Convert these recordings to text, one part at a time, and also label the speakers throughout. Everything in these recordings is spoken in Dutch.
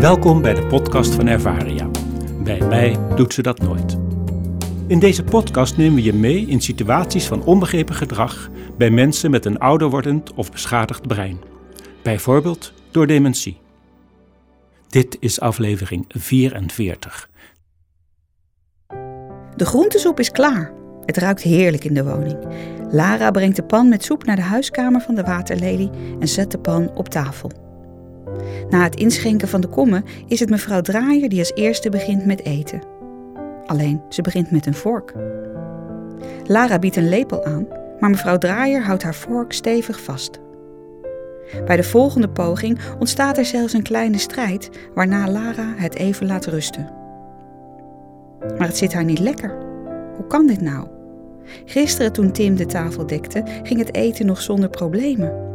Speaker 1: Welkom bij de podcast van Ervaria. Bij mij doet ze dat nooit. In deze podcast nemen we je mee in situaties van onbegrepen gedrag bij mensen met een ouder wordend of beschadigd brein. Bijvoorbeeld door dementie. Dit is aflevering 44.
Speaker 2: De groentesoep is klaar. Het ruikt heerlijk in de woning. Lara brengt de pan met soep naar de huiskamer van de waterlelie en zet de pan op tafel. Na het inschenken van de kommen is het mevrouw Draaier die als eerste begint met eten. Alleen ze begint met een vork. Lara biedt een lepel aan, maar mevrouw Draaier houdt haar vork stevig vast. Bij de volgende poging ontstaat er zelfs een kleine strijd, waarna Lara het even laat rusten. Maar het zit haar niet lekker. Hoe kan dit nou? Gisteren toen Tim de tafel dekte, ging het eten nog zonder problemen.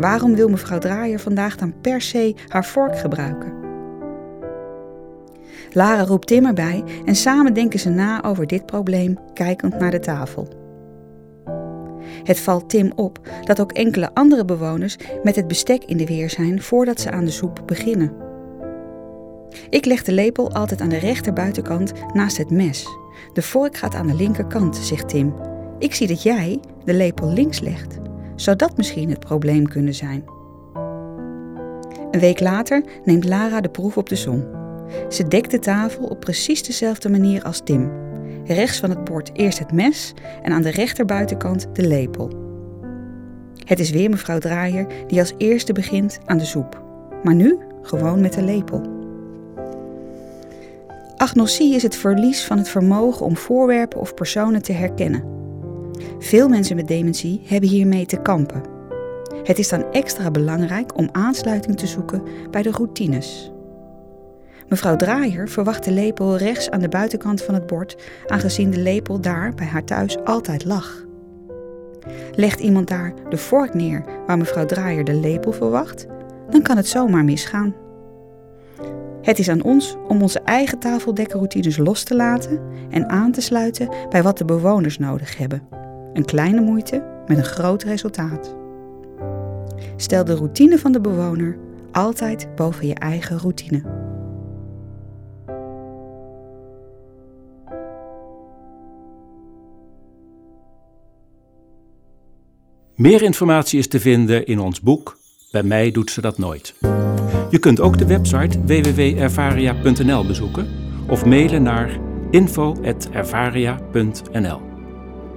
Speaker 2: Waarom wil mevrouw Draaier vandaag dan per se haar vork gebruiken? Lara roept Tim erbij en samen denken ze na over dit probleem, kijkend naar de tafel. Het valt Tim op dat ook enkele andere bewoners met het bestek in de weer zijn voordat ze aan de soep beginnen. Ik leg de lepel altijd aan de rechterbuitenkant naast het mes. De vork gaat aan de linkerkant, zegt Tim. Ik zie dat jij de lepel links legt. Zou dat misschien het probleem kunnen zijn? Een week later neemt Lara de proef op de som. Ze dekt de tafel op precies dezelfde manier als Tim. Rechts van het bord eerst het mes en aan de rechterbuitenkant de lepel. Het is weer mevrouw Draaier die als eerste begint aan de soep. Maar nu gewoon met de lepel. Agnosie is het verlies van het vermogen om voorwerpen of personen te herkennen. Veel mensen met dementie hebben hiermee te kampen. Het is dan extra belangrijk om aansluiting te zoeken bij de routines. Mevrouw Draaier verwacht de lepel rechts aan de buitenkant van het bord, aangezien de lepel daar bij haar thuis altijd lag. Legt iemand daar de vork neer waar mevrouw Draaier de lepel verwacht, dan kan het zomaar misgaan. Het is aan ons om onze eigen tafeldekroutines los te laten en aan te sluiten bij wat de bewoners nodig hebben. Een kleine moeite met een groot resultaat. Stel de routine van de bewoner altijd boven je eigen routine.
Speaker 1: Meer informatie is te vinden in ons boek Bij mij doet ze dat nooit. Je kunt ook de website www.ervaria.nl bezoeken of mailen naar info.ervaria.nl.